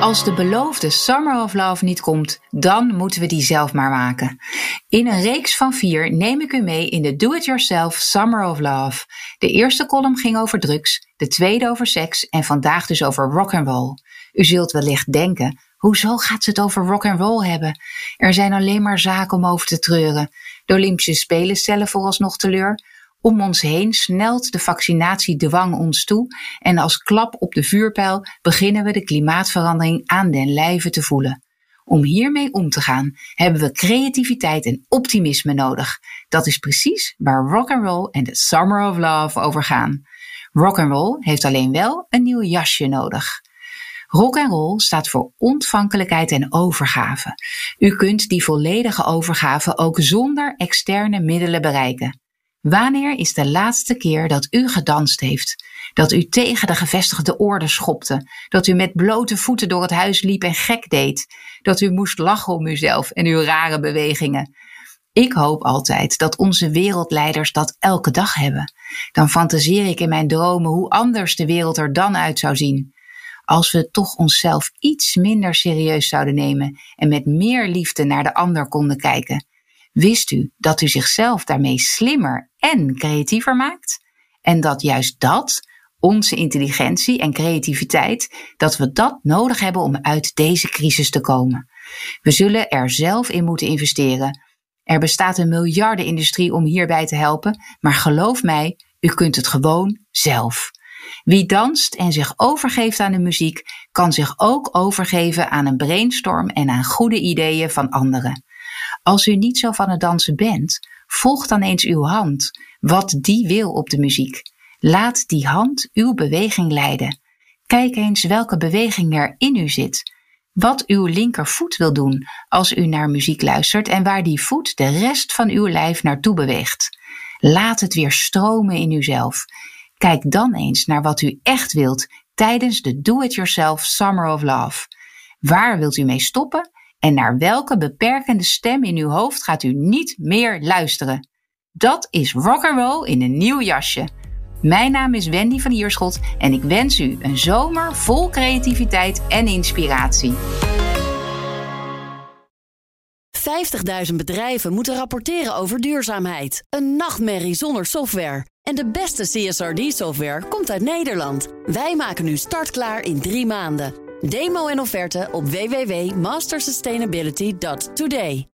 Als de beloofde Summer of Love niet komt, dan moeten we die zelf maar maken. In een reeks van vier neem ik u mee in de Do-It-Yourself Summer of Love. De eerste column ging over drugs, de tweede over seks en vandaag dus over rock and roll. U zult wellicht denken, hoezo gaat ze het over rock and roll hebben? Er zijn alleen maar zaken om over te treuren. De Olympische Spelen stellen vooralsnog teleur. Om ons heen snelt de vaccinatiedwang ons toe en als klap op de vuurpijl beginnen we de klimaatverandering aan den lijve te voelen. Om hiermee om te gaan hebben we creativiteit en optimisme nodig. Dat is precies waar rock and roll en de Summer of Love over gaan. Rock and roll heeft alleen wel een nieuw jasje nodig. Rock and roll staat voor ontvankelijkheid en overgave. U kunt die volledige overgave ook zonder externe middelen bereiken. Wanneer is de laatste keer dat u gedanst heeft? Dat u tegen de gevestigde orde schopte? Dat u met blote voeten door het huis liep en gek deed? Dat u moest lachen om uzelf en uw rare bewegingen? Ik hoop altijd dat onze wereldleiders dat elke dag hebben. Dan fantaseer ik in mijn dromen hoe anders de wereld er dan uit zou zien. Als we toch onszelf iets minder serieus zouden nemen en met meer liefde naar de ander konden kijken. Wist u dat u zichzelf daarmee slimmer en creatiever maakt? En dat juist dat, onze intelligentie en creativiteit, dat we dat nodig hebben om uit deze crisis te komen. We zullen er zelf in moeten investeren. Er bestaat een miljardenindustrie om hierbij te helpen, maar geloof mij, u kunt het gewoon zelf. Wie danst en zich overgeeft aan de muziek, kan zich ook overgeven aan een brainstorm en aan goede ideeën van anderen. Als u niet zo van het dansen bent, volg dan eens uw hand, wat die wil op de muziek. Laat die hand uw beweging leiden. Kijk eens welke beweging er in u zit. Wat uw linkervoet wil doen als u naar muziek luistert en waar die voet de rest van uw lijf naartoe beweegt. Laat het weer stromen in uzelf. Kijk dan eens naar wat u echt wilt tijdens de Do-It-Yourself Summer of Love. Waar wilt u mee stoppen en naar welke beperkende stem in uw hoofd gaat u niet meer luisteren? Dat is rock and roll in een nieuw jasje. Mijn naam is Wendy van Ierschot en ik wens u een zomer vol creativiteit en inspiratie. 50.000 bedrijven moeten rapporteren over duurzaamheid. Een nachtmerrie zonder software. En de beste CSRD-software komt uit Nederland. Wij maken nu startklaar in drie maanden. Demo en offerte op www.mastersustainability.today.